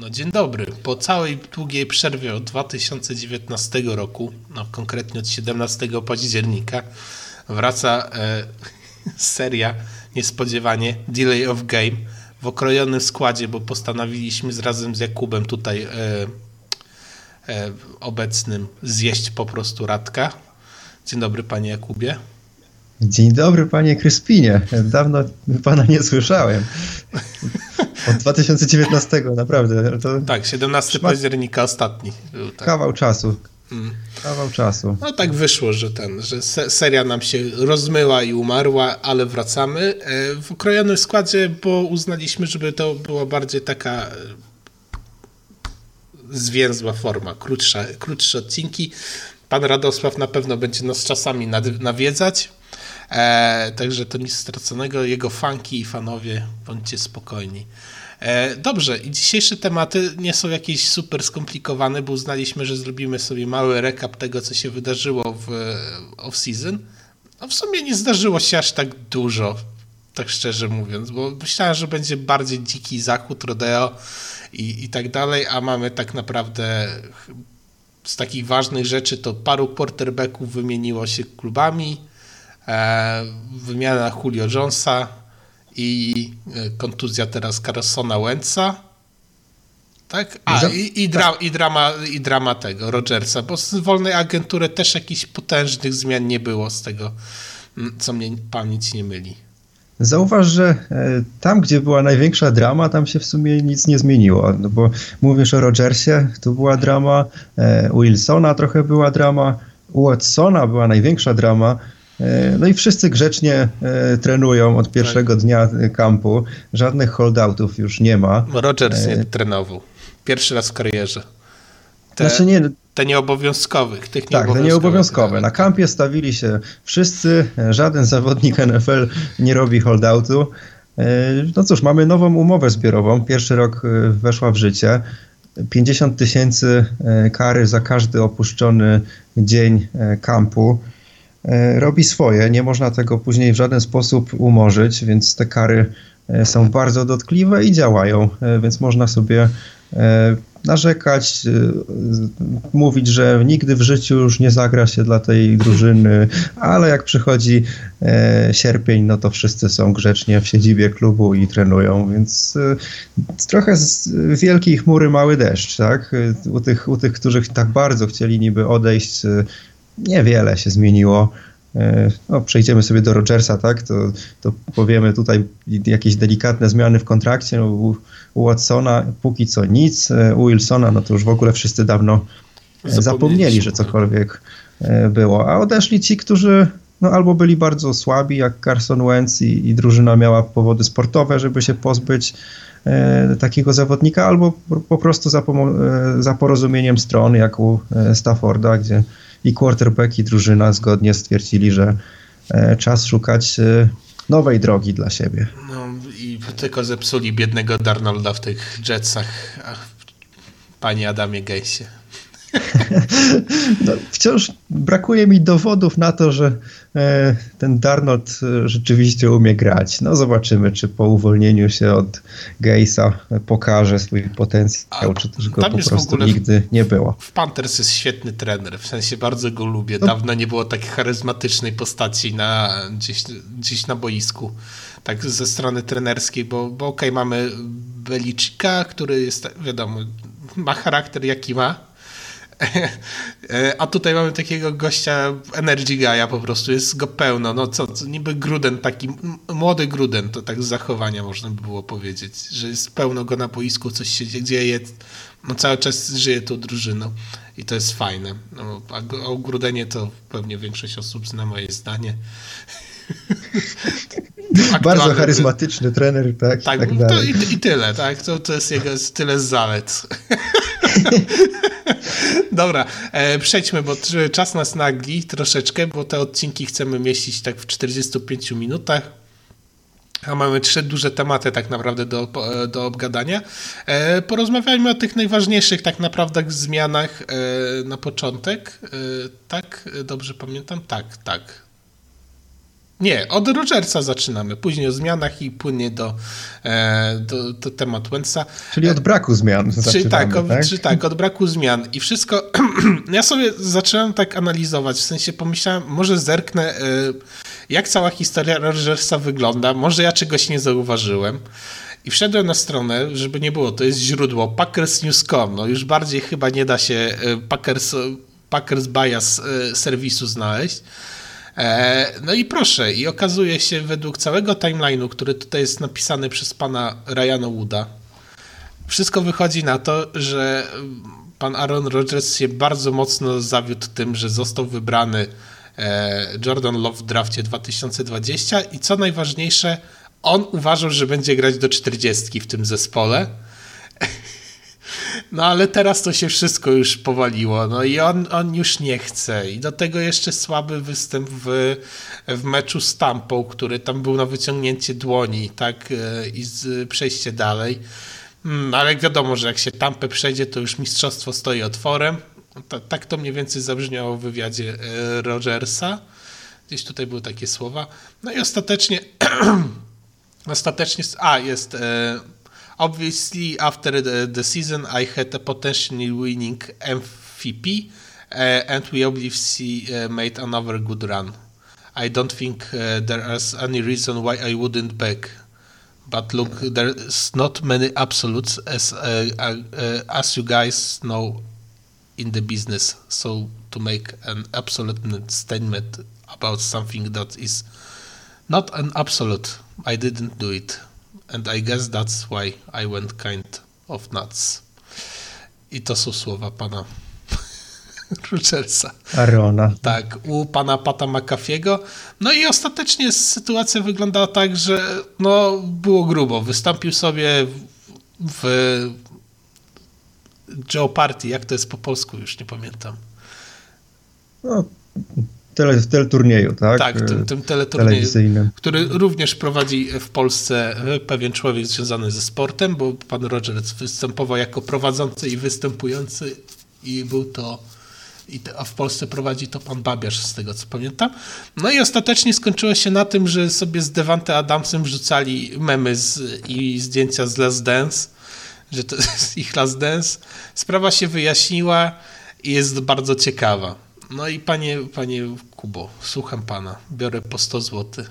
No dzień dobry. Po całej długiej przerwie od 2019 roku, no konkretnie od 17 października, wraca e, seria niespodziewanie Delay of Game w okrojonym składzie, bo postanowiliśmy z razem z Jakubem tutaj e, e, obecnym zjeść po prostu Radka. Dzień dobry panie Jakubie. Dzień dobry panie Kryspinie. Dawno pana nie słyszałem. Od 2019 naprawdę. To tak, 17 szmat... października ostatni. Był, tak. Kawał czasu. Mm. Kawał czasu. No tak wyszło, że ten, że seria nam się rozmyła i umarła, ale wracamy. E, w ukrojonym składzie, bo uznaliśmy, żeby to była bardziej taka e, zwięzła forma, krótsza, krótsze odcinki. Pan Radosław na pewno będzie nas czasami nawiedzać. E, także to nic straconego. Jego fanki i fanowie, bądźcie spokojni. E, dobrze, i dzisiejsze tematy nie są jakieś super skomplikowane, bo uznaliśmy, że zrobimy sobie mały rekap tego, co się wydarzyło w off-season. No w sumie nie zdarzyło się aż tak dużo, tak szczerze mówiąc, bo myślałem, że będzie bardziej dziki zachód, rodeo i, i tak dalej, a mamy tak naprawdę z takich ważnych rzeczy to paru quarterbacków wymieniło się klubami, e, wymiana Julio Jonesa i e, kontuzja teraz Carsona Wentza. Tak? A, i, i, dra, i, drama, i drama tego, Rogersa, bo z wolnej agentury też jakichś potężnych zmian nie było z tego, co mnie pamięć nie myli. Zauważ, że e, tam, gdzie była największa drama, tam się w sumie nic nie zmieniło. No bo mówisz o Rogersie, to była drama, e, Wilsona trochę była drama, u Watsona była największa drama. E, no i wszyscy grzecznie trenują od pierwszego tak. dnia kampu. Żadnych holdoutów już nie ma. Rogers nie trenował. Pierwszy raz w karierze. Te, znaczy nie, te nieobowiązkowych, tych Tak, te nieobowiązkowe. Na kampie stawili się wszyscy, żaden zawodnik NFL nie robi holdoutu. E, no cóż, mamy nową umowę zbiorową. Pierwszy rok e, weszła w życie. 50 tysięcy e, kary za każdy opuszczony dzień kampu. Robi swoje, nie można tego później w żaden sposób umorzyć, więc te kary są bardzo dotkliwe i działają, więc można sobie narzekać, mówić, że nigdy w życiu już nie zagra się dla tej drużyny, ale jak przychodzi e, sierpień, no to wszyscy są grzecznie w siedzibie klubu i trenują, więc e, trochę z wielkiej chmury mały deszcz, tak? U tych, u tych, którzy tak bardzo chcieli niby odejść, e, niewiele się zmieniło. No, przejdziemy sobie do Rogersa, tak? To, to powiemy tutaj jakieś delikatne zmiany w kontrakcie. No, u Watsona póki co nic, e, u Wilsona no to już w ogóle wszyscy dawno e, zapomnieli, że cokolwiek e, było. A odeszli ci, którzy no, albo byli bardzo słabi, jak Carson Wentz i, i drużyna miała powody sportowe, żeby się pozbyć e, takiego zawodnika, albo po prostu za, za porozumieniem stron, jak u Stafforda, gdzie i quarterback i drużyna zgodnie stwierdzili, że e, czas szukać e, nowej drogi dla siebie. No i tylko zepsuli biednego Darnolda w tych Jetsach, panie Adamie Gejsie. No, wciąż brakuje mi dowodów na to, że e, ten Darnold e, rzeczywiście umie grać. No zobaczymy, czy po uwolnieniu się od Gejsa pokaże swój potencjał, czy też go po prostu nigdy nie było. W Panthers jest świetny trener, w sensie bardzo go lubię. No. Dawno nie było takiej charyzmatycznej postaci na, gdzieś, gdzieś na boisku tak ze strony trenerskiej, bo, bo okej, okay, mamy Belicika, który jest, wiadomo, ma charakter jaki ma, a tutaj mamy takiego gościa Energy Guy'a po prostu, jest go pełno. No co, niby Gruden, taki młody Gruden, to tak z zachowania można by było powiedzieć, że jest pełno go na boisku, coś się dzieje, no cały czas żyje tą drużyną i to jest fajne. No, a o Grudenie to pewnie większość osób zna moje zdanie. Bardzo charyzmatyczny trener, tak? Tak, tak to i, i, tyle, tak? To, to jest jego tyle z zalet. Dobra, e, przejdźmy, bo czas nas nagli troszeczkę, bo te odcinki chcemy mieścić tak w 45 minutach. A mamy trzy duże tematy tak naprawdę do, do obgadania. E, porozmawiajmy o tych najważniejszych tak naprawdę zmianach e, na początek. E, tak? Dobrze pamiętam? Tak, tak. Nie, od Rogersa zaczynamy, później o zmianach i płynie do, e, do, do temat Wentza. Czyli od braku zmian Czyli tak, tak? Czy tak, od braku zmian i wszystko, ja sobie zacząłem tak analizować, w sensie pomyślałem, może zerknę, e, jak cała historia Rogersa wygląda, może ja czegoś nie zauważyłem. I wszedłem na stronę, żeby nie było, to jest źródło packersnews.com, no już bardziej chyba nie da się e, Packers, Packers Bias serwisu znaleźć. E, no i proszę, i okazuje się według całego timeline'u, który tutaj jest napisany przez pana Ryana Wooda, wszystko wychodzi na to, że pan Aaron Rodgers się bardzo mocno zawiódł tym, że został wybrany e, Jordan Love w drafcie 2020 i co najważniejsze, on uważał, że będzie grać do 40 w tym zespole. No ale teraz to się wszystko już powaliło, no i on, on już nie chce. I do tego jeszcze słaby występ w, w meczu z Tampą, który tam był na wyciągnięcie dłoni, tak, e, i z, przejście dalej. Mm, ale wiadomo, że jak się Tampę przejdzie, to już mistrzostwo stoi otworem. tak to mniej więcej zabrzmiało w wywiadzie e, Rogersa. Gdzieś tutaj były takie słowa. No i ostatecznie ostatecznie, a jest e, Obviously, after the, the season, I had a potentially winning MVP, uh, and we obviously uh, made another good run. I don't think uh, there is any reason why I wouldn't back. But look, there's not many absolutes, as uh, uh, as you guys know, in the business. So to make an absolute statement about something that is not an absolute, I didn't do it. And I guess that's why I went kind of nuts. I to są słowa pana Rogersa. Arona. Tak, u pana Pata McAfee'ego. No i ostatecznie sytuacja wyglądała tak, że no, było grubo. Wystąpił sobie w Joe Party, jak to jest po polsku, już nie pamiętam. No, tele, w teleturnieju, tak? Tak, tym, tym teleturnieju, który również prowadzi w Polsce pewien człowiek związany ze sportem, bo pan Rogers występował jako prowadzący i występujący i był to a w Polsce prowadzi to pan Babiarz, z tego co pamiętam. No i ostatecznie skończyło się na tym, że sobie z Devante Adamsem wrzucali memy z, i zdjęcia z Last Dance, że to jest ich Last Dance. Sprawa się wyjaśniła i jest bardzo ciekawa. No i panie, panie Kubo, słucham pana, biorę po 100 zł.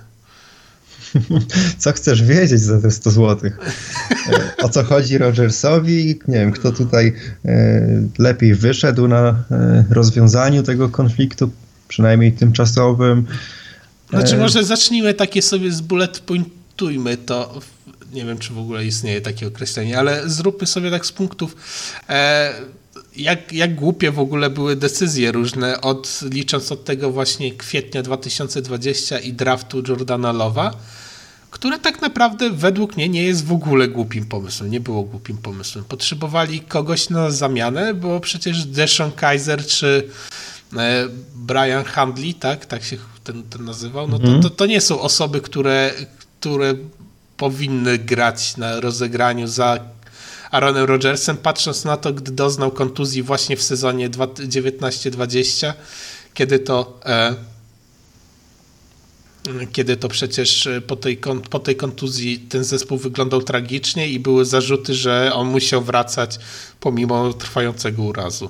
Co chcesz wiedzieć za te 100 zł? E, o co chodzi Rogersowi? Nie wiem, kto tutaj e, lepiej wyszedł na e, rozwiązaniu tego konfliktu, przynajmniej tymczasowym. Znaczy może zacznijmy takie sobie z bullet pointujmy to. Nie wiem, czy w ogóle istnieje takie określenie, ale zróbmy sobie tak z punktów jak, jak głupie w ogóle były decyzje różne, od, licząc od tego właśnie kwietnia 2020 i draftu Jordana Lowa, które tak naprawdę według mnie nie jest w ogóle głupim pomysłem, nie było głupim pomysłem. Potrzebowali kogoś na zamianę, bo przecież Deshaun Kaiser czy e, Brian Handley, tak, tak się ten, ten nazywał, no to, mhm. to, to nie są osoby, które, które powinny grać na rozegraniu za Aaronem Rodgersem, patrząc na to, gdy doznał kontuzji właśnie w sezonie 19-20, kiedy to e, kiedy to przecież po tej, po tej kontuzji ten zespół wyglądał tragicznie i były zarzuty, że on musiał wracać pomimo trwającego urazu.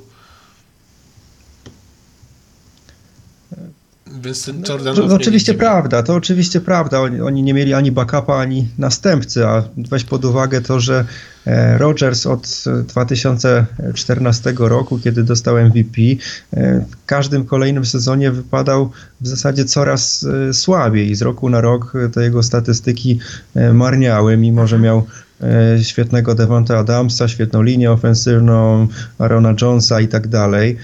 Więc ten Jordan no, to, to oczywiście prawda, to oczywiście prawda. Oni, oni, nie mieli ani backupa, ani następcy, a weź pod uwagę to, że e, Rodgers od 2014 roku, kiedy dostał MVP, e, w każdym kolejnym sezonie wypadał w zasadzie coraz e, słabiej. Z roku na rok te jego statystyki marniały, mimo że miał świetnego Devonta Adamsa, świetną linię ofensywną, Arona Jonesa i tak dalej,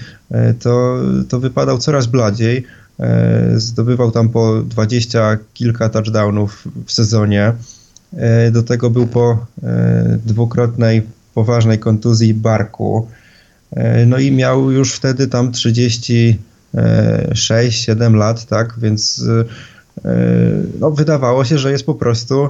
to, to wypadał coraz bladziej. E, zdobywał tam po dwadzieścia kilka touchdownów w sezonie. E, do tego był po e, dwukrotnej poważnej kontuzji barku. No i miał już wtedy tam 36-7 lat, tak, więc no, wydawało się, że jest po prostu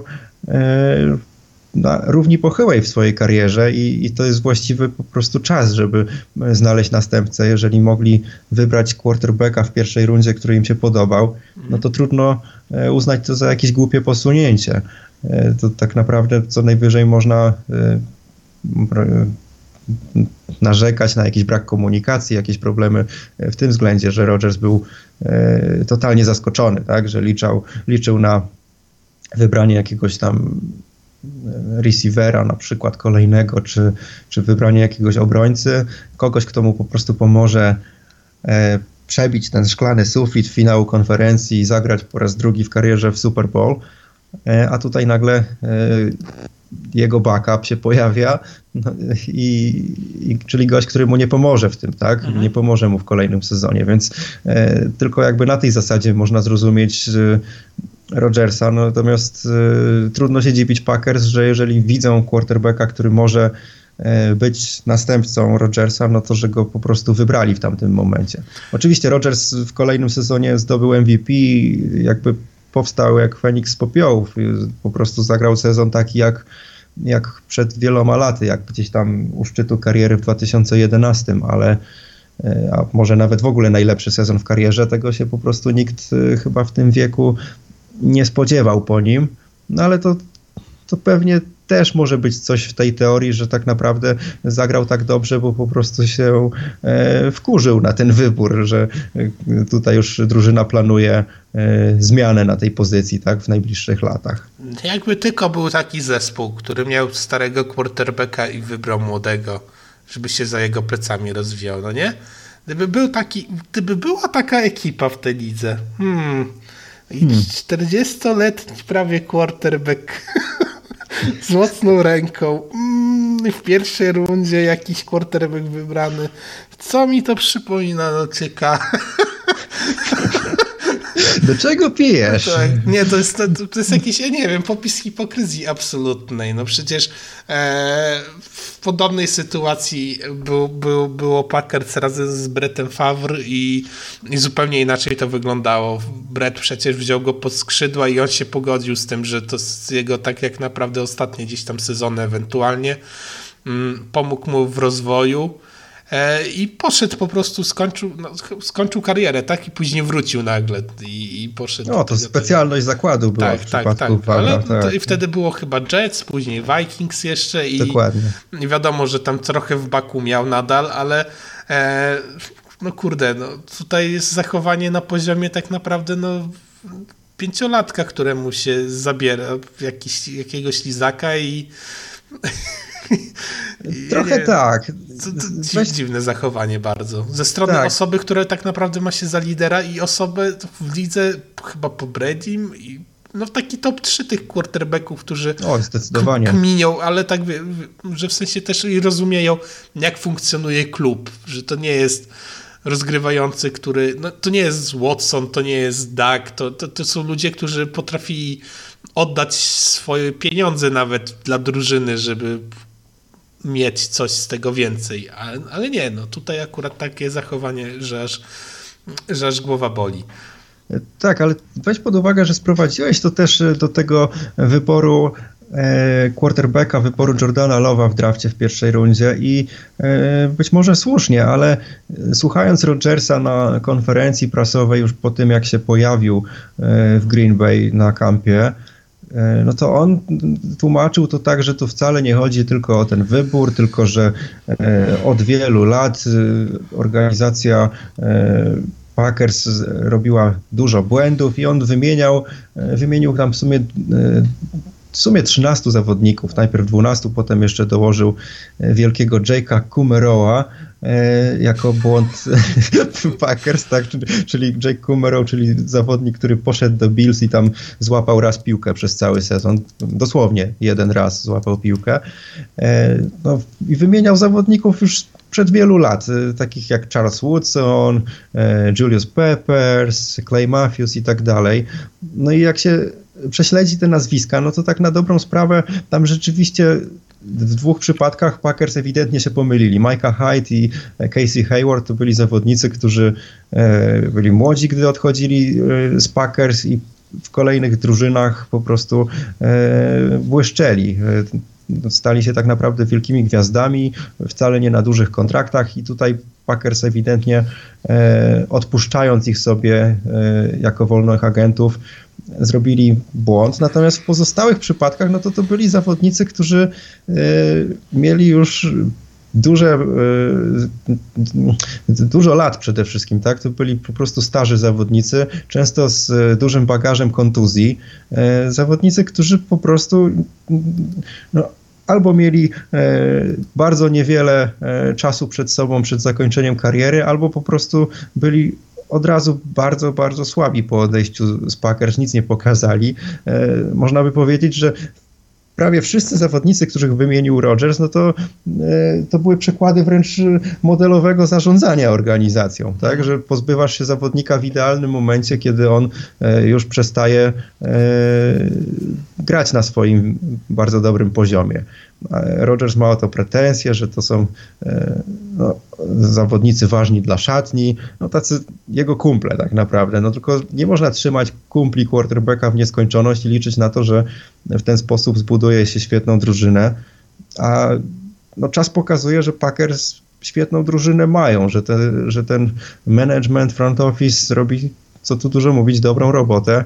na równi pochyłej w swojej karierze i, i to jest właściwy po prostu czas, żeby znaleźć następcę. Jeżeli mogli wybrać quarterbacka w pierwszej rundzie, który im się podobał, no to trudno e, uznać to za jakieś głupie posunięcie. E, to tak naprawdę co najwyżej można narzekać na jakiś brak komunikacji, jakieś problemy w tym względzie, że Rogers był totalnie zaskoczony, tak, że liczał, liczył na wybranie jakiegoś tam e, receivera na przykład kolejnego, czy, czy wybranie jakiegoś obrońcy, kogoś, kto mu po prostu pomoże e, przebić ten szklany sufit finału konferencji i zagrać po raz drugi w karierze w Super Bowl, e, a tutaj nagle e, jego backup się pojawia, no, i, i, czyli gość, który mu nie pomoże w tym, tak? Mhm. Nie pomoże mu w kolejnym sezonie, więc e, tylko jakby na tej zasadzie można zrozumieć Rodgersa, natomiast y, trudno się dziwić Packers, że jeżeli widzą quarterbacka, który może y, być następcą Rodgersa, no to że go po prostu wybrali w tamtym momencie. Oczywiście Rodgers w kolejnym sezonie zdobył MVP, jakby powstał jak Feniks z popiołów, po prostu zagrał sezon taki jak, jak przed wieloma laty, jak gdzieś tam u szczytu kariery w 2011, ale y, a może nawet w ogóle najlepszy sezon w karierze, tego się po prostu nikt chyba w tym wieku nie spodziewał po nim, no ale to, to pewnie też może być coś w tej teorii, że tak naprawdę zagrał tak dobrze, bo po prostu się e, wkurzył na ten wybór, że e, tutaj już drużyna planuje e, zmianę na tej pozycji tak, w najbliższych latach. Jakby tylko był taki zespół, który miał starego quarterbacka i wybrał młodego, żeby się za jego plecami rozwijał, no nie? Gdyby był taki, gdyby była taka ekipa w tej lidze, hmm, i hmm. 40-letni prawie quarterback z mocną ręką. Mm, w pierwszej rundzie jakiś quarterback wybrany. Co mi to przypomina? No ciekawe. Do czego pijesz? Tak, nie, to jest, to, to jest jakiś, ja nie wiem, popis hipokryzji absolutnej. No przecież e, w podobnej sytuacji był, był, było Packers razem z Brettem Favre i, i zupełnie inaczej to wyglądało. Brett przecież wziął go pod skrzydła i on się pogodził z tym, że to jest jego tak jak naprawdę ostatnie gdzieś tam sezony ewentualnie. Mm, pomógł mu w rozwoju. E, i poszedł po prostu, skończył, no, skończył karierę, tak? I później wrócił nagle i, i poszedł. No, to specjalność zakładu była tak, w tak, tak. Ale tak. I wtedy było chyba Jets, później Vikings jeszcze i, Dokładnie. i wiadomo, że tam trochę w baku miał nadal, ale e, no kurde, no, tutaj jest zachowanie na poziomie tak naprawdę no pięciolatka, któremu się zabiera jakiś, jakiegoś lizaka i Trochę tak. To, to Weź... Dziwne zachowanie bardzo. Ze strony tak. osoby, która tak naprawdę ma się za lidera i osoby w lidze chyba po Bredim i no taki top 3 tych quarterbacków, którzy o, zdecydowanie. kminią, ale tak, że w sensie też i rozumieją, jak funkcjonuje klub, że to nie jest rozgrywający, który, no to nie jest Watson, to nie jest Doug, to, to, to są ludzie, którzy potrafili oddać swoje pieniądze nawet dla drużyny, żeby mieć coś z tego więcej. Ale, ale nie, no tutaj akurat takie zachowanie, że aż, że aż głowa boli. Tak, ale weź pod uwagę, że sprowadziłeś to też do tego wyboru e, quarterbacka, wyboru Jordana Lowa w drafcie w pierwszej rundzie i e, być może słusznie, ale słuchając Rodgersa na konferencji prasowej już po tym, jak się pojawił e, w Green Bay na kampie, E, no to on tłumaczył to tak, że to wcale nie chodzi tylko o ten wybór, tylko że e, od wielu lat e, organizacja Packers robiła dużo błędów i on wymieniał, wymienił tam w sumie w sumie 13 zawodników, najpierw 12, potem jeszcze dołożył wielkiego Jake'a Kumeroa, E, jako błąd Packers, tak? czyli Jake Kummerow, czyli zawodnik, który poszedł do Bills i tam złapał raz piłkę przez cały sezon, dosłownie jeden raz złapał piłkę e, no, i wymieniał zawodników już przed wielu lat, e, takich jak Charles Woodson, Julius Peppers, Clay Matthews i tak dalej. No i jak się prześledzi te nazwiska, no to tak na dobrą sprawę tam rzeczywiście w dwóch przypadkach Packers ewidentnie się pomylili. Micah Hyde i Casey Hayward to byli zawodnicy, którzy e, byli młodzi, gdy odchodzili e, z Packers i w kolejnych drużynach po prostu błyszczeli stali się tak naprawdę wielkimi gwiazdami, wcale nie na dużych kontraktach i tutaj Packers ewidentnie e, odpuszczając ich sobie e, jako wolnych agentów zrobili błąd, natomiast w pozostałych przypadkach no to to byli zawodnicy, którzy e, mieli już duże, dużo lat przede wszystkim, tak? To byli po prostu starzy zawodnicy, często z dużym bagażem kontuzji. Zawodnicy, którzy po prostu no, albo mieli e, bardzo niewiele e, czasu przed sobą, przed zakończeniem kariery, albo po prostu byli od razu bardzo, bardzo słabi po odejściu z Packers, nic nie pokazali. E, można by powiedzieć, że prawie wszyscy zawodnicy, których wymienił Rogers, no to, to były przykłady wręcz modelowego zarządzania organizacją, tak, że pozbywasz się zawodnika w idealnym momencie, kiedy on już przestaje grać na swoim bardzo dobrym poziomie. Rogers ma o to pretensje, że to są e, no, zawodnicy ważni dla szatni, no tacy jego kumple tak naprawdę. No tylko nie można trzymać kumpli quarterbacka w nieskończoność i liczyć na to, że w ten sposób zbuduje się świetną drużynę, a no, czas pokazuje, że Packers świetną drużynę mają, że, te, że ten management, front office robi, co tu dużo mówić, dobrą robotę.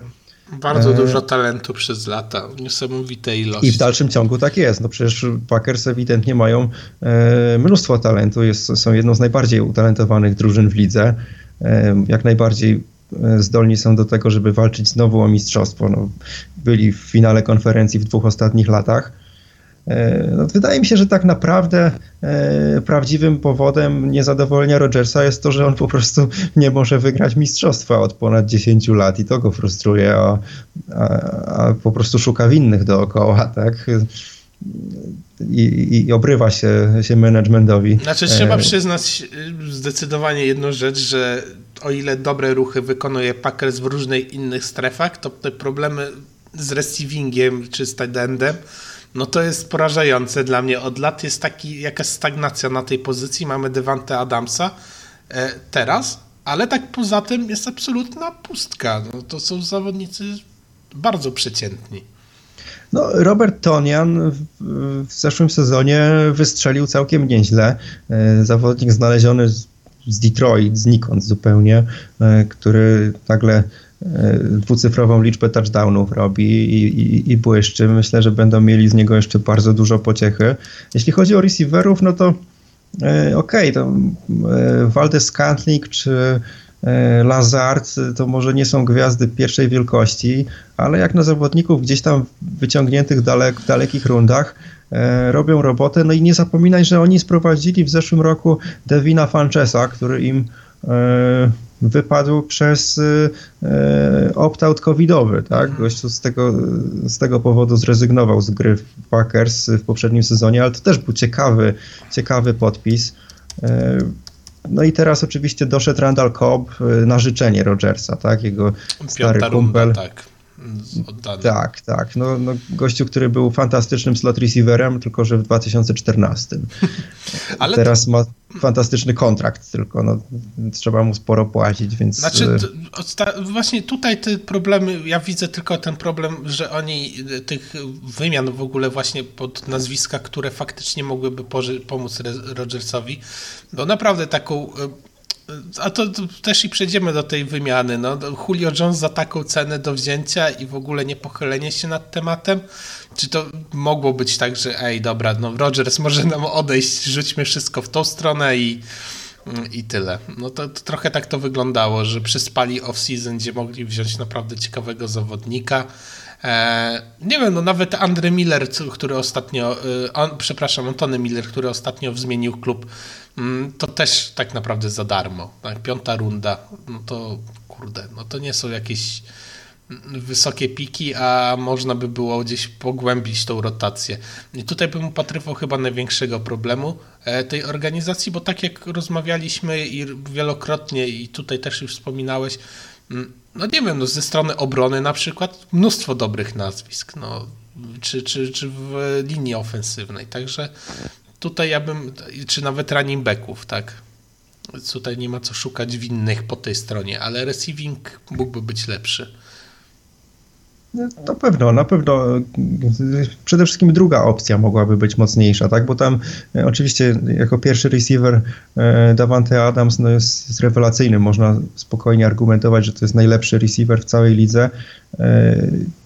Bardzo e, dużo talentu przez lata, niesamowite ilości. I w dalszym ciągu tak jest. No przecież Packers ewidentnie mają e, mnóstwo talentu, jest, są jedną z najbardziej utalentowanych drużyn w lidze. E, jak najbardziej zdolni są do tego, żeby walczyć znowu o mistrzostwo. No, byli w finale konferencji w dwóch ostatnich latach. E, no, wydaje mi się, że tak naprawdę e, prawdziwym powodem niezadowolenia Rogersa jest to, że on po prostu nie może wygrać mistrzostwa od ponad 10 lat i to go frustruje, a, a, a po prostu szuka winnych dookoła, tak? I, i, obrywa się, się managementowi. Znaczy trzeba e, przyznać zdecydowanie jedną rzecz, że o ile dobre ruchy wykonuje Packers w różnych innych strefach, to te problemy z receivingiem czy z tight endem no to jest porażające dla mnie. Od lat jest taki, jakaś stagnacja na tej pozycji. Mamy Devante Adamsa e, teraz, ale tak poza tym jest absolutna pustka. No, to są zawodnicy bardzo przeciętni. No, Robert Tonian w, zeszłym sezonie wystrzelił całkiem nieźle. E, zawodnik znaleziony z, z Detroit, znikąd zupełnie, e, który nagle dwucyfrową liczbę touchdownów robi i, i, i błyszczy. Myślę, że będą mieli z niego jeszcze bardzo dużo pociechy. Jeśli chodzi o receiverów, no to e, okej, okay, to e, Waldes Scantling czy Lazard to może nie są gwiazdy pierwszej wielkości, ale jak na zawodników gdzieś tam wyciągniętych dalek, w dalekich rundach robią robotę. No i nie zapominaj, że oni sprowadzili w zeszłym roku Devina Fanchesa, który im wypadł przez y, y, opt-out covidowy, tak? Mhm. Gościu z tego, z tego powodu zrezygnował z gry w Packers w poprzednim sezonie, ale to też był ciekawy, ciekawy podpis. No i teraz oczywiście doszedł Randall Cobb na życzenie Rogersa, tak? Jego stary Piąta kumpel. Runda, tak. Tak, tak. No, no, gościu, który był fantastycznym slot receiverem, tylko że w 2014. Ale Teraz to... ma fantastyczny kontrakt, tylko no, trzeba mu sporo płacić, więc... Znaczy, e, właśnie tutaj te problemy, ja widzę tylko ten problem, że oni e, tych wymian w ogóle właśnie pod nazwiska, które faktycznie mogłyby pomóc Rogersowi, no naprawdę taką e, a to, to, też i przejdziemy do tej wymiany. No, Julio Jones za taką cenę do wzięcia i w ogóle nie pochylenie się nad tematem? Czy to mogło być tak, że ej, dobra, no Rogers może nam odejść, rzućmy wszystko w tą stronę i, i tyle. No to, to trochę tak to wyglądało, że przyspali off-season, gdzie mogli wziąć naprawdę ciekawego zawodnika. E, nie wiem, no nawet Andre Miller, który ostatnio, e, on, przepraszam, Antony Miller, który ostatnio zmienił klub, mm, to też tak naprawdę za darmo. Tak? Piąta runda, no to kurde, no to nie są jakieś wysokie piki, a można by było gdzieś pogłębić tą rotację. I tutaj bym upatrywał chyba największego problemu e, tej organizacji, bo tak jak rozmawialiśmy i wielokrotnie i tutaj też już wspominałeś, mm, no nie wiem, no ze strony obrony na przykład mnóstwo dobrych nazwisk, no, czy, czy, czy w linii ofensywnej, także tutaj ja bym, czy nawet running backów, tak, tutaj nie ma co szukać winnych po tej stronie, ale receiving mógłby być lepszy. Na pewno, na pewno. Przede wszystkim druga opcja mogłaby być mocniejsza, tak? Bo tam e, oczywiście jako pierwszy receiver e, Davante Adams no jest, jest rewelacyjny. Można spokojnie argumentować, że to jest najlepszy receiver w całej lidze. E,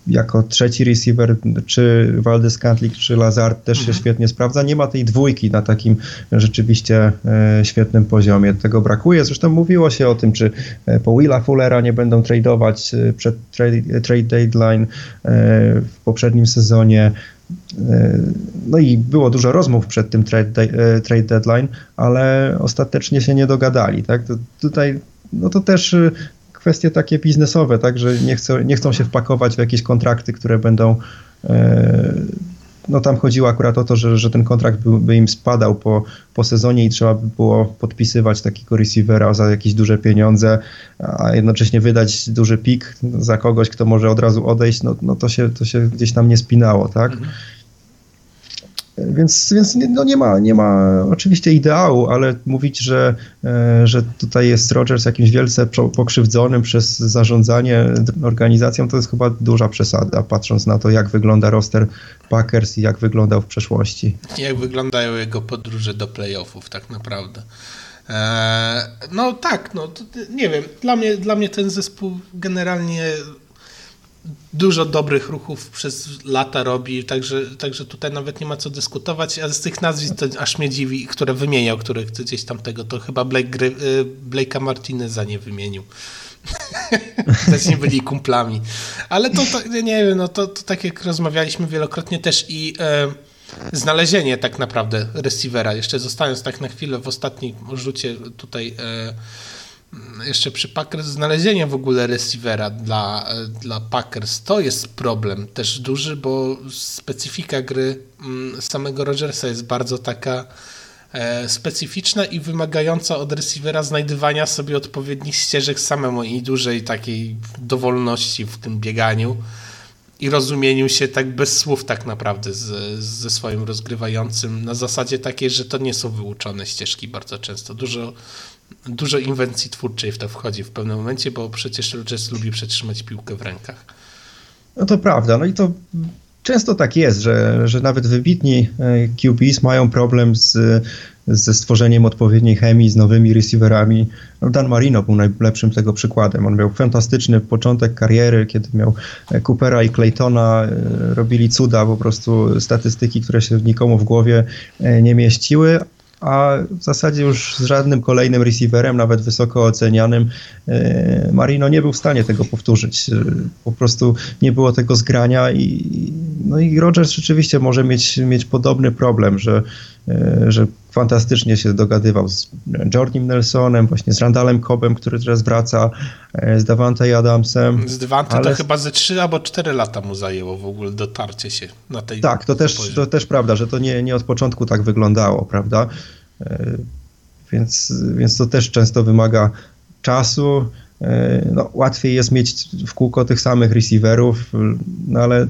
jako trzeci receiver, czy Valdez Cantlik, czy Lazard też mhm. się świetnie sprawdza. Nie ma tej dwójki na takim rzeczywiście świetnym poziomie. Tego brakuje. Zresztą mówiło się o tym, czy po Willa Fullera nie będą tradeować przed trade, trade deadline E, w poprzednim sezonie. E, no i było dużo rozmów przed tym trade, e, trade deadline, ale ostatecznie się nie dogadali. Tak? To tutaj no to też kwestie takie biznesowe, tak, że nie, chcą, nie chcą się wpakować w jakieś kontrakty, które będą no tam chodziło akurat o to, że, że ten kontrakt by, by, im spadał po, po sezonie i trzeba by było podpisywać takiego receivera za jakieś duże pieniądze, a jednocześnie wydać duży pik za kogoś, kto może od razu odejść, no, no to, się, to się gdzieś tam nie spinało, tak? Mhm. Więc, więc no nie, ma, nie ma oczywiście ideału, ale mówić, że, e, że tutaj jest Rogers jakimś wielce pokrzywdzonym przez zarządzanie organizacją, to jest chyba duża przesada, patrząc na to, jak wygląda roster Packers i jak wyglądał w przeszłości. Jak wyglądają jego podróże do playoffów, tak naprawdę. Eee, no tak, no nie wiem, dla mnie, dla mnie ten zespół generalnie dużo dobrych ruchów przez lata robi, także, także tutaj nawet nie ma co dyskutować, a z tych nazwisk to aż mnie dziwi, które wymieniał, które gdzieś tam tego, to chyba Blake y, Blake'a Martineza nie wymienił. Też nie byli kumplami. Ale to, to nie wiem, no to, to tak jak rozmawialiśmy wielokrotnie też i e, znalezienie tak naprawdę receivera, jeszcze zostając tak na chwilę w ostatnim rzucie tutaj e, jeszcze przy Packers znalezienie w ogóle receivera dla, dla Packers to jest problem też duży, bo specyfika gry mm, samego Rogersa jest bardzo taka e, specyficzna i wymagająca od receivera znajdywania sobie odpowiednich ścieżek samemu i dużej takiej dowolności w tym bieganiu i rozumieniu się tak bez słów tak naprawdę z, ze swoim rozgrywającym na zasadzie takiej, że to nie są wyuczone ścieżki bardzo często. Dużo dużo inwencji twórczej w to wchodzi w pewnym momencie, bo przecież Rodgers lubi przetrzymać piłkę w rękach. No to prawda, no i to często tak jest, że, że nawet wybitni e, QBs mają problem z, ze stworzeniem odpowiedniej chemii z nowymi receiverami. No Dan Marino był najlepszym tego przykładem. On miał fantastyczny początek kariery, kiedy miał e, Coopera i Claytona, e, robili cuda, po prostu statystyki, które się nikomu w głowie nie mieściły, a w zasadzie już z żadnym kolejnym receiverem, nawet wysoko ocenianym, e, Marino nie był w stanie tego powtórzyć. E, po prostu nie było tego zgrania i, no i Rogers rzeczywiście może mieć, mieć podobny problem, że, że fantastycznie się dogadywał z Jordim Nelsonem, właśnie z Randallem Cobbem, który teraz wraca, z Davante Adamsem. Z Davante ale... to chyba ze 3 albo 4 lata mu zajęło w ogóle dotarcie się na tej Tak, to też, to też prawda, że to nie, nie od początku tak wyglądało, prawda? E, więc, więc to też często wymaga czasu. E, no, łatwiej jest mieć w kółko tych samych receiverów, no ale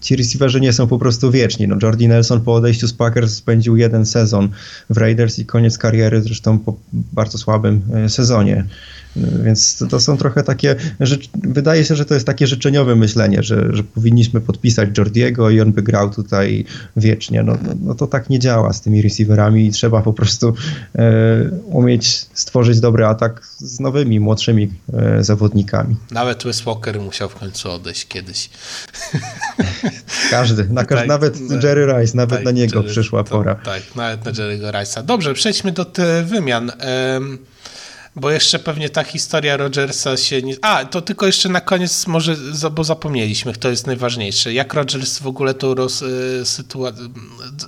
ci receiverzy nie są po prostu wieczni. No, Jordi Nelson po odejściu z Packers spędził jeden sezon w Raiders i koniec kariery, zresztą po bardzo słabym e, sezonie. Więc to, to, są trochę takie, wydaje się, że to jest takie życzeniowe myślenie, że, że powinniśmy podpisać Jordiego i on by grał tutaj wiecznie. No, no, no to tak nie działa z tymi receiverami i trzeba po prostu e, umieć stworzyć dobry atak z nowymi, młodszymi e, zawodnikami. Nawet Wes Walker musiał w końcu odejść kiedyś. Każdy, na, tak, nawet Jerry Rice, nawet tak, na niego Jerry, przyszła to, pora. Tak, nawet na Jerry'ego Rice'a. Dobrze, przejdźmy do wymian. Um, bo jeszcze pewnie ta historia Rogersa się nie... A, to tylko jeszcze na koniec może, bo zapomnieliśmy, to jest najważniejsze. Jak Rogers w ogóle tą roz, y, sytuację,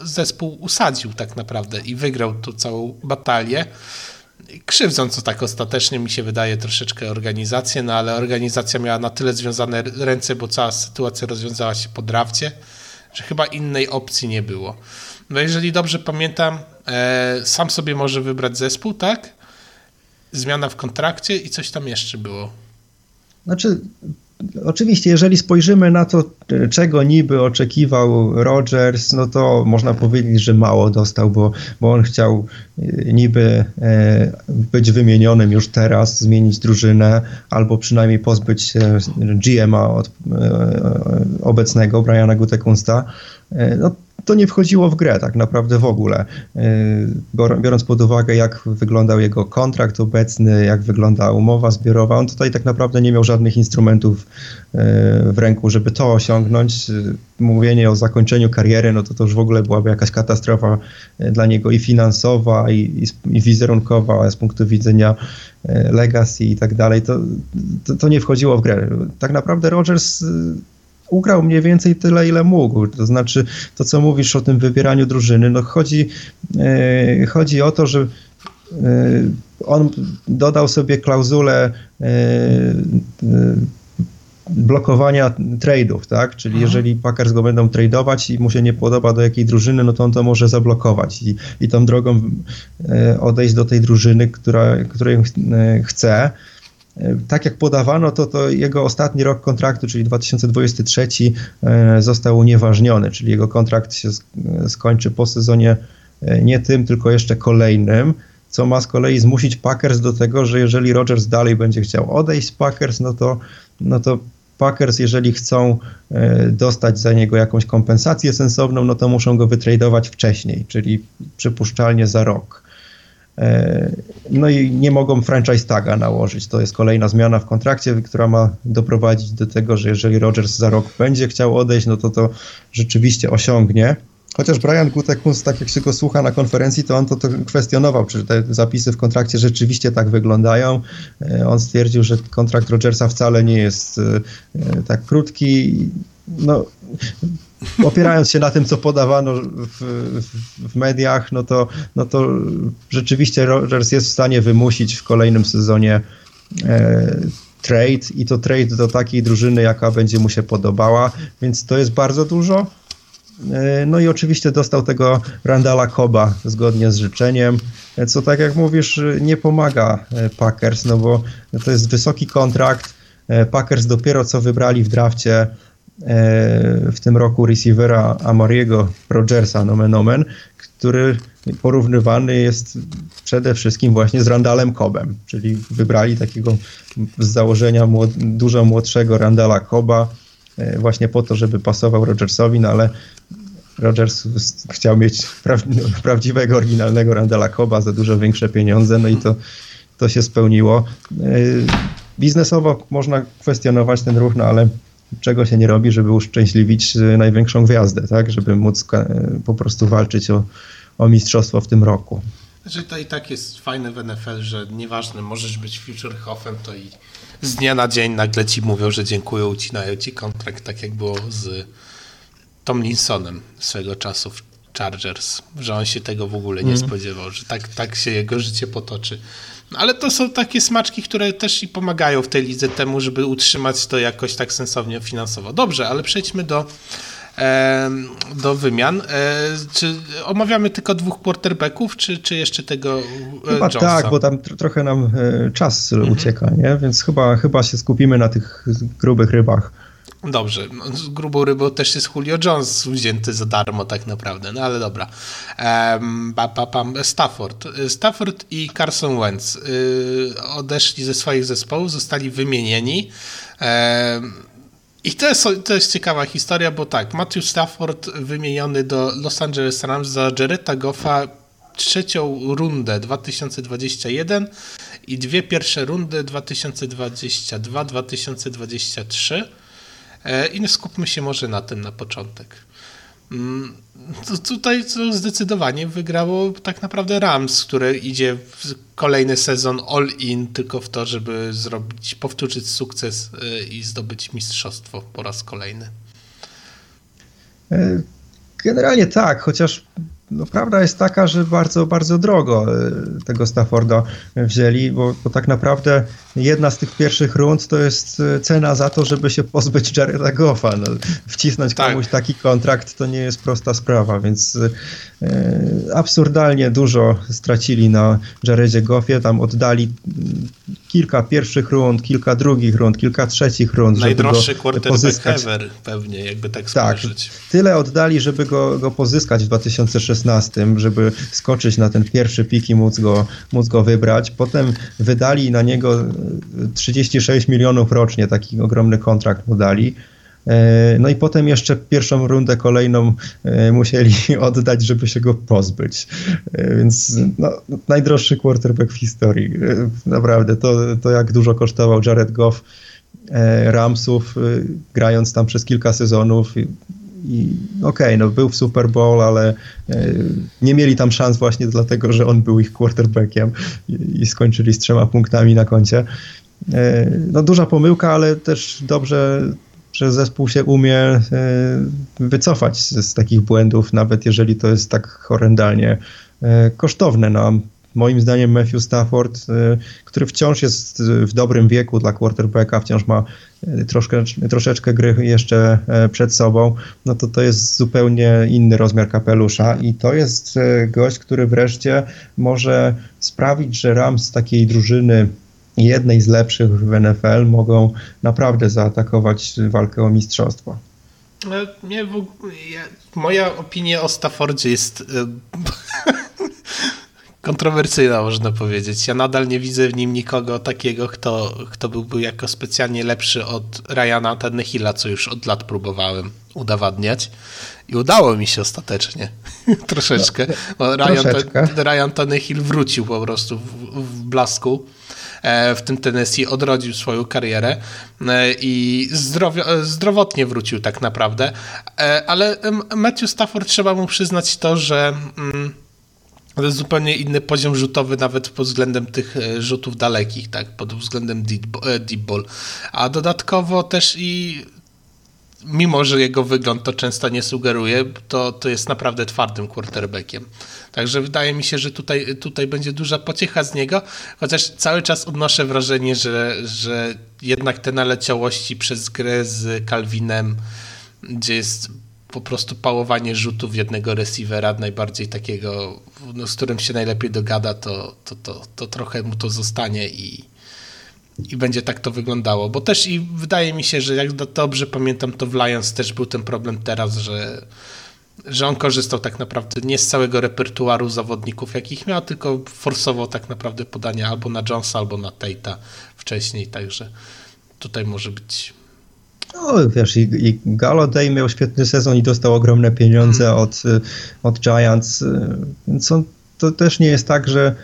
zespół usadził tak naprawdę i wygrał tu całą batalię. Krzywdząc to tak ostatecznie mi się wydaje troszeczkę organizację, no ale organizacja miała na tyle związane ręce, bo cała sytuacja rozwiązała się po drafcie, że chyba innej opcji nie było. No jeżeli dobrze pamiętam, e, sam sobie może wybrać zespół, tak? zmiana w kontrakcie i coś tam jeszcze było. Znaczy, Oczywiście, jeżeli spojrzymy na to, czego niby oczekiwał Rogers, no to można powiedzieć, że mało dostał, bo, bo on chciał e, niby e, być wymienionym już teraz, zmienić drużynę, albo przynajmniej pozbyć się GM'a od obecnego Briana Gutekunsta. No, to nie wchodziło w grę tak naprawdę w ogóle. E, biorąc pod uwagę, jak wyglądał jego kontrakt obecny, jak wygląda umowa zbiorowa, on tutaj tak naprawdę nie miał żadnych instrumentów e, w ręku, żeby to osiągnąć. Mówienie o zakończeniu kariery, no to to już w ogóle byłaby jakaś katastrofa e, dla niego i finansowa, i, i, i wizerunkowa z punktu widzenia legacy i tak dalej. To, to, to nie wchodziło w grę. Tak naprawdę Rogers ugrał mniej więcej tyle, ile mógł. To znaczy, to co mówisz o tym wybieraniu drużyny, no chodzi, e, chodzi o to, że e, on dodał sobie klauzulę e, blokowania trade'ów, tak? Czyli mhm. jeżeli Packers go będą tradeować i mu się nie podoba do jakiej drużyny, no to on to może zablokować i, i tą drogą odejść do tej drużyny, która, której chce. Tak jak podawano, to, to jego ostatni rok kontraktu, czyli 2023, e, został unieważniony, czyli jego kontrakt się skończy po sezonie e, nie tym, tylko jeszcze kolejnym, co ma z kolei zmusić Packers do tego, że jeżeli Rodgers dalej będzie chciał odejść z Packers, no to, no to Packers, jeżeli chcą e, dostać za niego jakąś kompensację sensowną, no to muszą go wytradować wcześniej, czyli przypuszczalnie za rok. E, no i nie mogą franchise taga nałożyć. To jest kolejna zmiana w kontrakcie, która ma doprowadzić do tego, że jeżeli Rodgers za rok będzie chciał odejść, no to to rzeczywiście osiągnie. Chociaż Brian Gutekunst, tak jak się go słucha na konferencji, to on to, to kwestionował, czy te zapisy w kontrakcie rzeczywiście tak wyglądają. E, on stwierdził, że kontrakt Rodgersa wcale nie jest e, tak krótki. No, opierając się na tym, co podawano w, w, w, mediach, no to, no to rzeczywiście Rogers jest w stanie wymusić w kolejnym sezonie e, trade i to trade do takiej drużyny, jaka będzie mu się podobała, więc to jest bardzo dużo. E, no i oczywiście dostał tego Randala Koba zgodnie z życzeniem, co tak jak mówisz nie pomaga e, Packers, no bo to jest wysoki kontrakt. E, Packers dopiero co wybrali w drafcie w tym roku receivera Amariego Rogersa, nomen omen, który porównywany jest przede wszystkim właśnie z Randalem Cobem, czyli wybrali takiego z założenia młod, dużo młodszego Randala Coba e, właśnie po to, żeby pasował Rogersowi, no ale Rogers chciał mieć pra, prawdziwego, oryginalnego Randala Coba za dużo większe pieniądze, no i to, to się spełniło. E, biznesowo można kwestionować ten ruch, no ale czego się nie robi, żeby uszczęśliwić e, największą gwiazdę, tak? Żeby móc e, po prostu walczyć o, o mistrzostwo w tym roku. Że to i tak jest fajne w NFL, że nieważne, możesz być future hoffem, to i z dnia na dzień nagle ci mówią, że dziękuję, ucinają ci kontrakt, tak jak było z Tomlinsonem swego czasu w Chargers, że on się tego w ogóle nie mm. spodziewał, że tak, tak się jego życie potoczy. Ale to są takie smaczki, które też i pomagają w tej lidze temu, żeby utrzymać to jakoś tak sensownie finansowo. Dobrze, ale przejdźmy do, do wymian. E, czy omawiamy tylko dwóch quarterbacków, czy, czy jeszcze tego e, Chyba Jonesa? tak, bo tam trochę nam e, czas mhm. ucieka, nie? więc chyba, chyba się skupimy na tych grubych rybach. Dobrze, no, z grubą rybą też jest Julio Jones wzięty za darmo tak naprawdę, no ale dobra. Um, pa, pa, Stafford. Stafford i Carson Wentz y, odeszli ze swoich zespołów, zostali wymienieni. I to jest, to jest ciekawa historia, bo tak, Matthew Stafford wymieniony do Los Angeles Rams za Jaretta Goffa trzecią rundę 2021 i dwie pierwsze rundy 2022-2023. E, I skupmy się może na tym na początek. Mm, tutaj zdecydowanie wygrało tak naprawdę Rams, które idzie w kolejny sezon all-in tylko w to, żeby zrobić, powtórzyć sukces e, i zdobyć mistrzostwo po raz kolejny. E, generalnie tak, chociaż no, prawda jest taka, że bardzo, bardzo drogo e, tego Stafforda wzięli, bo, bo, tak naprawdę jedna z tych pierwszych rund to jest e, cena za to, żeby się pozbyć Jareda Goffa. No, wcisnąć tak. komuś taki kontrakt to nie jest prosta sprawa, więc absurdalnie dużo stracili na Jaredzie Goffie, tam oddali kilka pierwszych rund, kilka drugich rund, kilka trzecich rund, Najdroższy żeby go pozyskać. ever pewnie, jakby tak, tak spojrzeć. Tak, tyle oddali, żeby go, go pozyskać w 2016, żeby skoczyć na ten pierwszy pik i móc go, móc go wybrać. Potem wydali na niego 36 milionów rocznie, taki ogromny kontrakt mu dali. E, no i potem jeszcze pierwszą rundę kolejną e, musieli oddać, żeby się go pozbyć. E, więc no, najdroższy quarterback w historii. Naprawdę, to, to jak dużo kosztował Jared Goff Ramsów, grając tam przez kilka sezonów. I okej, okay, no był w Super Bowl, ale nie mieli tam szans właśnie dlatego, że on był ich quarterbackiem i, skończyli z trzema punktami na koncie. No duża pomyłka, ale też dobrze że zespół się umie e, wycofać z, z takich błędów, nawet jeżeli to jest tak horrendalnie e, kosztowne. No, moim zdaniem Matthew Stafford, e, który wciąż jest w dobrym wieku dla quarterbacka, wciąż ma troszkę, troszeczkę gry jeszcze przed sobą, no to to jest zupełnie inny rozmiar kapelusza i to jest gość, który wreszcie może sprawić, że Rams takiej drużyny jednej z lepszych w NFL mogą naprawdę zaatakować walkę o mistrzostwo. Nie, w, ja, moja opinia o Staffordzie jest kontrowersyjna, można powiedzieć. Ja nadal nie widzę w nim nikogo takiego, kto, kto byłby jako specjalnie lepszy od Ryana Tannehilla, co już od lat próbowałem udowadniać. I udało mi się ostatecznie. Troszeczkę. Bo Ryan, Troszeczkę. Ryan Tannehill wrócił po prostu w, w blasku. E, w tym Tennessee odrodził swoją karierę e, i zdrowio, zdrowotnie wrócił tak naprawdę. E, ale Matthew Stafford trzeba mu przyznać to, że mm, to jest zupełnie inny poziom rzutowy, nawet pod względem tych rzutów dalekich, tak, pod względem deep ball. A dodatkowo też i mimo, że jego wygląd to często nie sugeruje, to, to jest naprawdę twardym quarterbackiem. Także wydaje mi się, że tutaj, tutaj będzie duża pociecha z niego, chociaż cały czas odnoszę wrażenie, że, że jednak te naleciałości przez grę z Calvinem, gdzie jest po prostu pałowanie rzutów jednego receivera, najbardziej takiego, no, z którym się najlepiej dogada, to, to, to, to trochę mu to zostanie i, i będzie tak to wyglądało. Bo też i wydaje mi się, że jak dobrze pamiętam, to w Lions też był ten problem teraz, że że on korzystał tak naprawdę nie z całego repertuaru zawodników, jakich miał, tylko forsował tak naprawdę podania albo na Jonesa, albo na Tate'a wcześniej, także tutaj może być no wiesz, i, i Galladay miał świetny sezon i dostał ogromne pieniądze hmm. od, od Giants, więc on, to też nie jest tak, że,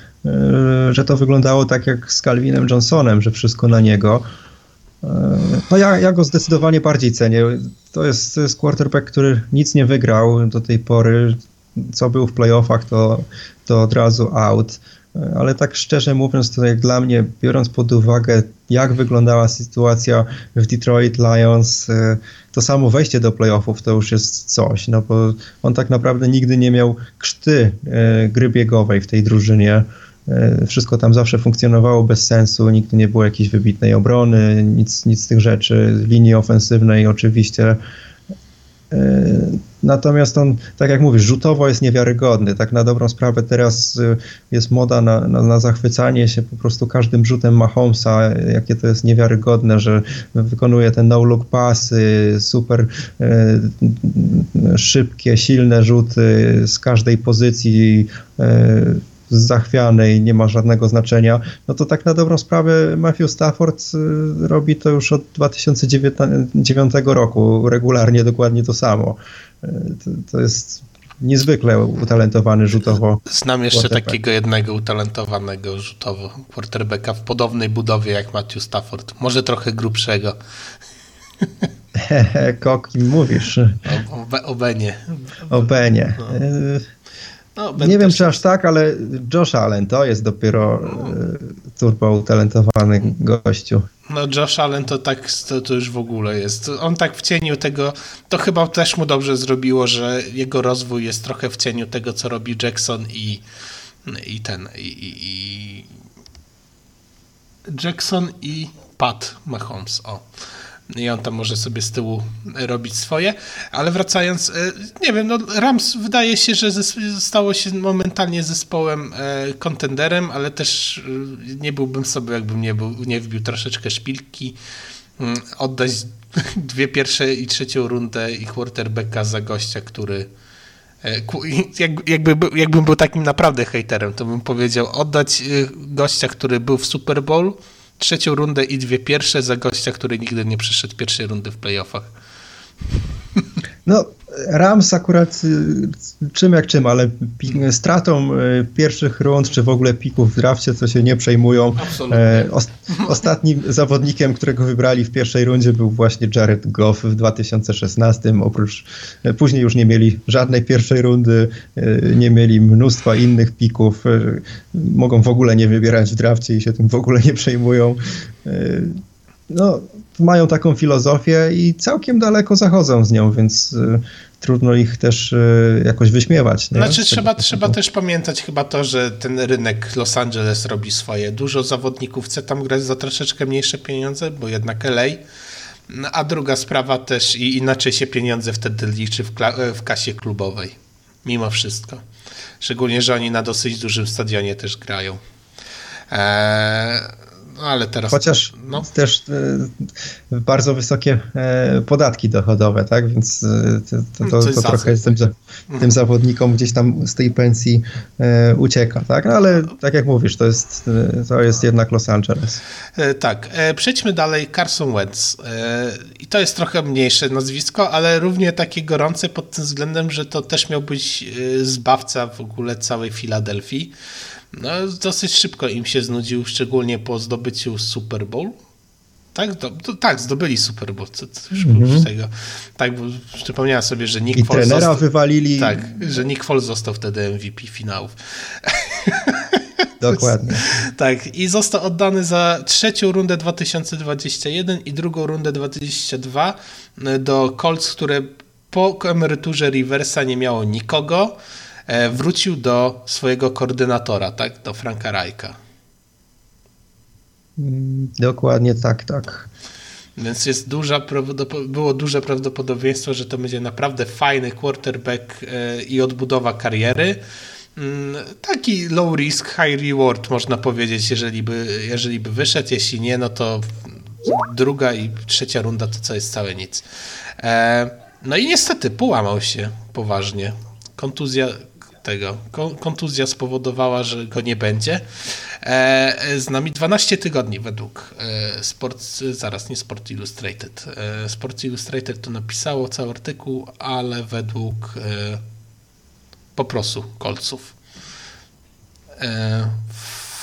że to wyglądało tak jak z Calvinem Johnsonem, że wszystko na niego. No ja, ja go zdecydowanie bardziej cenię. To jest, to jest quarterback, który nic nie wygrał do tej pory. Co był w playoffach, to, to od razu out. Ale tak szczerze mówiąc, to jak dla mnie, biorąc pod uwagę, jak wyglądała sytuacja w Detroit Lions, to samo wejście do playoffów to już jest coś, no bo on tak naprawdę nigdy nie miał krzty e, gry biegowej w tej drużynie. E, wszystko tam zawsze funkcjonowało bez sensu, nigdy nie było jakiejś wybitnej obrony, nic, nic z tych rzeczy, linii ofensywnej oczywiście. E, natomiast on, tak jak mówisz, rzutowo jest niewiarygodny. Tak na dobrą sprawę teraz e, jest moda na, na, na zachwycanie się po prostu każdym rzutem Mahomesa, jakie to jest niewiarygodne, że wykonuje te no-look pasy, super e, szybkie, silne rzuty z każdej pozycji. E, zachwiany i nie ma żadnego znaczenia, no to tak na dobrą sprawę Matthew Stafford y, robi to już od 2009 roku, regularnie dokładnie to samo. Y, to, to jest niezwykle utalentowany rzutowo. Znam jeszcze takiego jednego utalentowanego rzutowo quarterbacka w podobnej budowie jak Matthew Stafford. Może trochę grubszego. Kokim mówisz? O, o, o Benie. O Benie. No. No, nie wiem, czy aż tak, ale Josh Allen to jest dopiero no. turbo utalentowany gościu. No Josh Allen to tak, to, to, już w ogóle jest. On tak w cieniu tego, to chyba też mu dobrze zrobiło, że jego rozwój jest trochę w cieniu tego, co robi Jackson i, i ten, i, i, i Jackson i Pat Mahomes, o. i on tam może sobie z tyłu robić swoje, ale wracając, e, nie wiem, no Rams wydaje się, że stało się momentalnie zespołem e, kontenderem, ale też e, nie byłbym sobie, jakbym nie, był, nie wbił troszeczkę szpilki, mm, oddać dwie pierwsze i trzecią rundę i quarterbacka za gościa, który jakby, jakbym był takim naprawdę hejterem, to bym powiedział oddać gościa, który był w Super Bowl, trzecią rundę i dwie pierwsze za gościa, który nigdy nie przeszedł pierwszej rundy w playoffach. No, Rams akurat y, czym jak czym, ale stratą y, pierwszych rund, czy w ogóle pików w drafcie, to się nie przejmują. E, ostatnim zawodnikiem, którego wybrali w pierwszej rundzie był właśnie Jared Goff w 2016. Oprócz, e, później już nie mieli żadnej pierwszej rundy, e, nie mieli mnóstwa innych pików. Mogą w ogóle nie wybierać w drafcie i się tym w ogóle nie przejmują. No, mają taką filozofię i całkiem daleko zachodzą z nią, więc y, trudno ich też y, jakoś wyśmiewać. Nie? Znaczy trzeba, trzeba też pamiętać chyba to, że ten rynek Los Angeles robi swoje. Dużo zawodników chce tam grać za troszeczkę mniejsze pieniądze, bo jednak LA. No, a druga sprawa też i inaczej się pieniądze wtedy liczy w, w kasie klubowej. Mimo wszystko. Szczególnie, że oni na dosyć dużym stadionie też grają. Eee, no ale teraz. Chociaż no. też e, bardzo wysokie e, podatki dochodowe, tak? Więc e, to, to, to, to trochę z tym, mhm. tym zawodnikom gdzieś tam z tej pensji ucieka, tak? Ale tak jak mówisz, to jest, to jest jednak Los Angeles. Tak. Przejdźmy dalej. Carson Wentz. I to jest trochę mniejsze nazwisko, ale równie takie gorące pod tym względem, że to też miał być zbawca w ogóle całej Filadelfii. No, dosyć szybko im się znudził, szczególnie po zdobyciu Super Bowl. Tak, do, to, tak, zdobyli Super Bowl. Co, co już mm -hmm. tego. Tak, bo przypomniałem sobie, że Nick I Foles trenera został, wywalili. Tak, że Nick Foles został wtedy MVP finałów. Dokładnie. tak, i został oddany za trzecią rundę 2021 i drugą rundę 2022 do Colts, które po emeryturze Riversa nie miało nikogo. E, wrócił do swojego koordynatora, tak? Do Franka Rajka. Mm, dokładnie tak, tak. Więc jest duża, było duże prawdopodobieństwo, że to będzie naprawdę fajny quarterback e, i odbudowa kariery. Mm, taki low risk, high reward można powiedzieć, jeżeli by, jeżeli by wyszedł. Jeśli nie, no to druga i trzecia runda to co jest całe nic. E, no i niestety połamał się poważnie. Kontuzja, tego. Kontuzja spowodowała, że go nie będzie. E, z nami 12 tygodni według e, Sport, zaraz nie Sport Illustrated. E, Sport Illustrated to napisało cały artykuł, ale według po prostu kolców.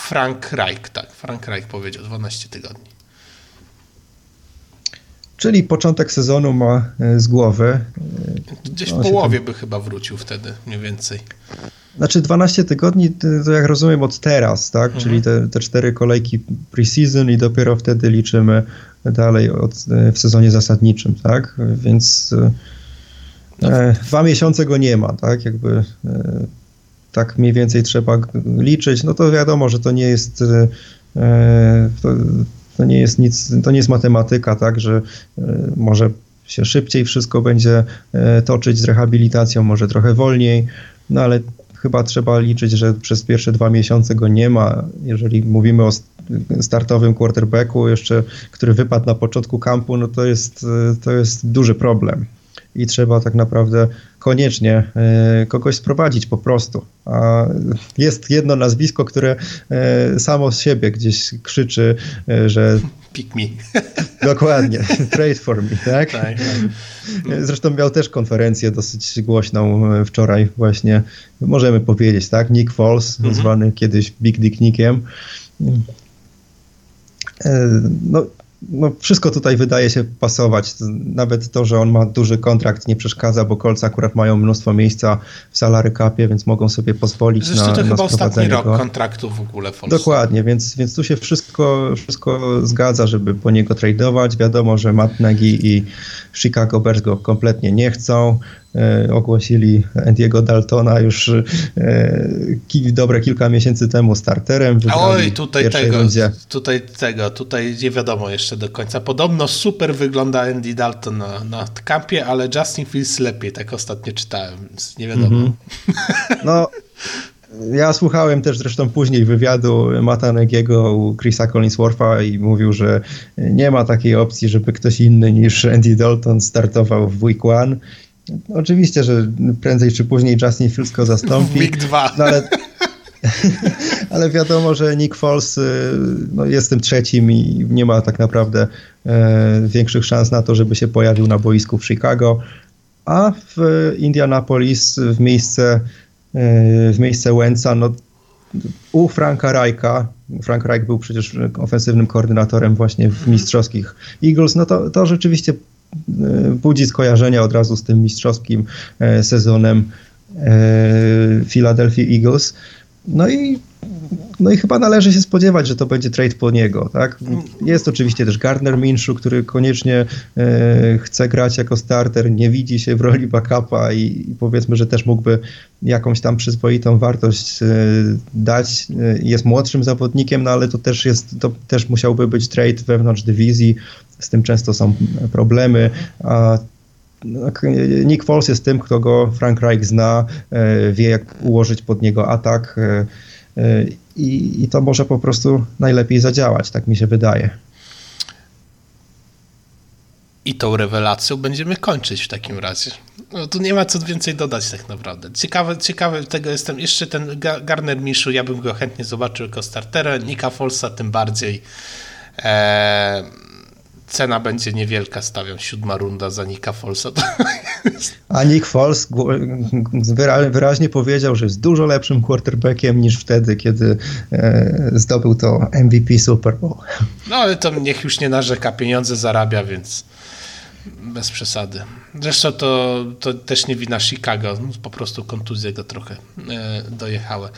Frank Reich, tak, Frank Reich powiedział 12 tygodni. Czyli początek sezonu ma z głowy. Gdzieś w połowie tam... by chyba wrócił wtedy, mniej więcej. Znaczy 12 tygodni, to jak rozumiem od teraz, tak? Mhm. Czyli te, te cztery kolejki preseason i dopiero wtedy liczymy dalej od, w sezonie zasadniczym, tak? Więc no. e, dwa miesiące go nie ma, tak? Jakby e, tak mniej więcej trzeba liczyć. No to wiadomo, że to nie jest e, to, to nie jest nic, to nie jest matematyka, tak? Że e, może się szybciej wszystko będzie e, toczyć z rehabilitacją, może trochę wolniej, no ale chyba trzeba liczyć, że przez pierwsze dwa miesiące go nie ma. Jeżeli mówimy o startowym quarterbacku jeszcze, który wypadł na początku kampu, no to jest, to jest duży problem. I trzeba tak naprawdę koniecznie e, kogoś sprowadzić po prostu. A jest jedno nazwisko, które e, samo z siebie gdzieś krzyczy, e, że Pick me. Dokładnie, trade for me, tak? tak, tak. Zresztą miał też konferencję dosyć głośną wczoraj właśnie, możemy powiedzieć, tak? Nick Foles, mhm. zwany kiedyś Big Dick Nickiem. No, no, wszystko tutaj wydaje się pasować. Nawet to, że on ma duży kontrakt nie przeszkadza, bo Colts akurat mają mnóstwo miejsca w salary capie, więc mogą sobie pozwolić Zresztą na to na chyba ostatni rok go. kontraktu w ogóle w Dokładnie, więc, więc tu się wszystko, wszystko zgadza, żeby po niego tradeować. Wiadomo, że Matt Nagy i Chicago Bears go kompletnie nie chcą. E, ogłosili Andiego Daltona już e, dobre kilka miesięcy temu starterem. Oj, tutaj tego, rundzie. tutaj tego, tutaj nie wiadomo jeszcze do końca. Podobno super wygląda Andy Dalton na, na kampie, ale Justin Fields lepiej, tak ostatnio czytałem, więc nie wiadomo. Mm -hmm. No, ja słuchałem też zresztą później wywiadu Mata Negiego u Chrisa Collinswortha i mówił, że nie ma takiej opcji, żeby ktoś inny niż Andy Dalton startował w Week 1. Oczywiście, że prędzej czy później Justin Fields go zastąpi. Week 2. No ale, ale wiadomo, że Nick Foles y, no, jest tym trzecim i nie ma tak naprawdę e, większych szans na to, żeby się pojawił na boisku w Chicago. A w Indianapolis w miejsce w miejsce Wentza, no u Franka Rajka, Frank Reich był przecież ofensywnym koordynatorem właśnie w mistrzowskich Eagles, no to, to rzeczywiście e, budzi skojarzenia od razu z tym mistrzowskim e, sezonem e, Philadelphia Eagles. No i no i chyba należy się spodziewać, że to będzie trade po niego, tak? Jest oczywiście też Gardner Minshew, który koniecznie e, chce grać jako starter, nie widzi się w roli backupa i, powiedzmy, że też mógłby jakąś tam przyzwoitą wartość e, dać. E, jest młodszym zawodnikiem, no ale to też jest, to też musiałby być trade wewnątrz dywizji, z tym często są problemy, a Nick Foles jest tym, kto go Frank Reich zna, e, wie jak ułożyć pod niego atak, e, i, i to może po prostu najlepiej zadziałać, tak mi się wydaje. I tą rewelacją będziemy kończyć w takim razie. No, tu nie ma co więcej dodać tak naprawdę. Ciekawe, ciekawe tego jestem. Jeszcze ten Garner Miszu, ja bym go chętnie zobaczył jako startera. Nika Folsa tym bardziej. Eee, cena będzie niewielka, stawiam siódma runda za Nika Folsa. A Nick Foles wyraźnie powiedział, że jest dużo lepszym quarterbackiem niż wtedy, kiedy e, zdobył to MVP Super Bowl. No ale to niech już nie narzeka, pieniądze zarabia, więc bez przesady. Zresztą to, to też nie wina Chicago, po prostu kontuzje go trochę e, dojechały.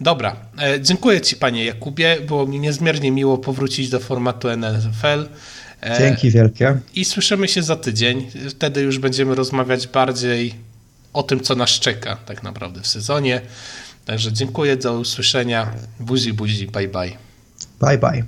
Dobra, e, dziękuję Ci Panie Jakubie, było mi niezmiernie miło powrócić do formatu NFL. E, Dzięki wielkie. I słyszymy się za tydzień. Wtedy już będziemy rozmawiać bardziej o tym, co nas czeka tak naprawdę w sezonie. Także dziękuję, do usłyszenia. Buzi, buzi, bye bye. Bye bye.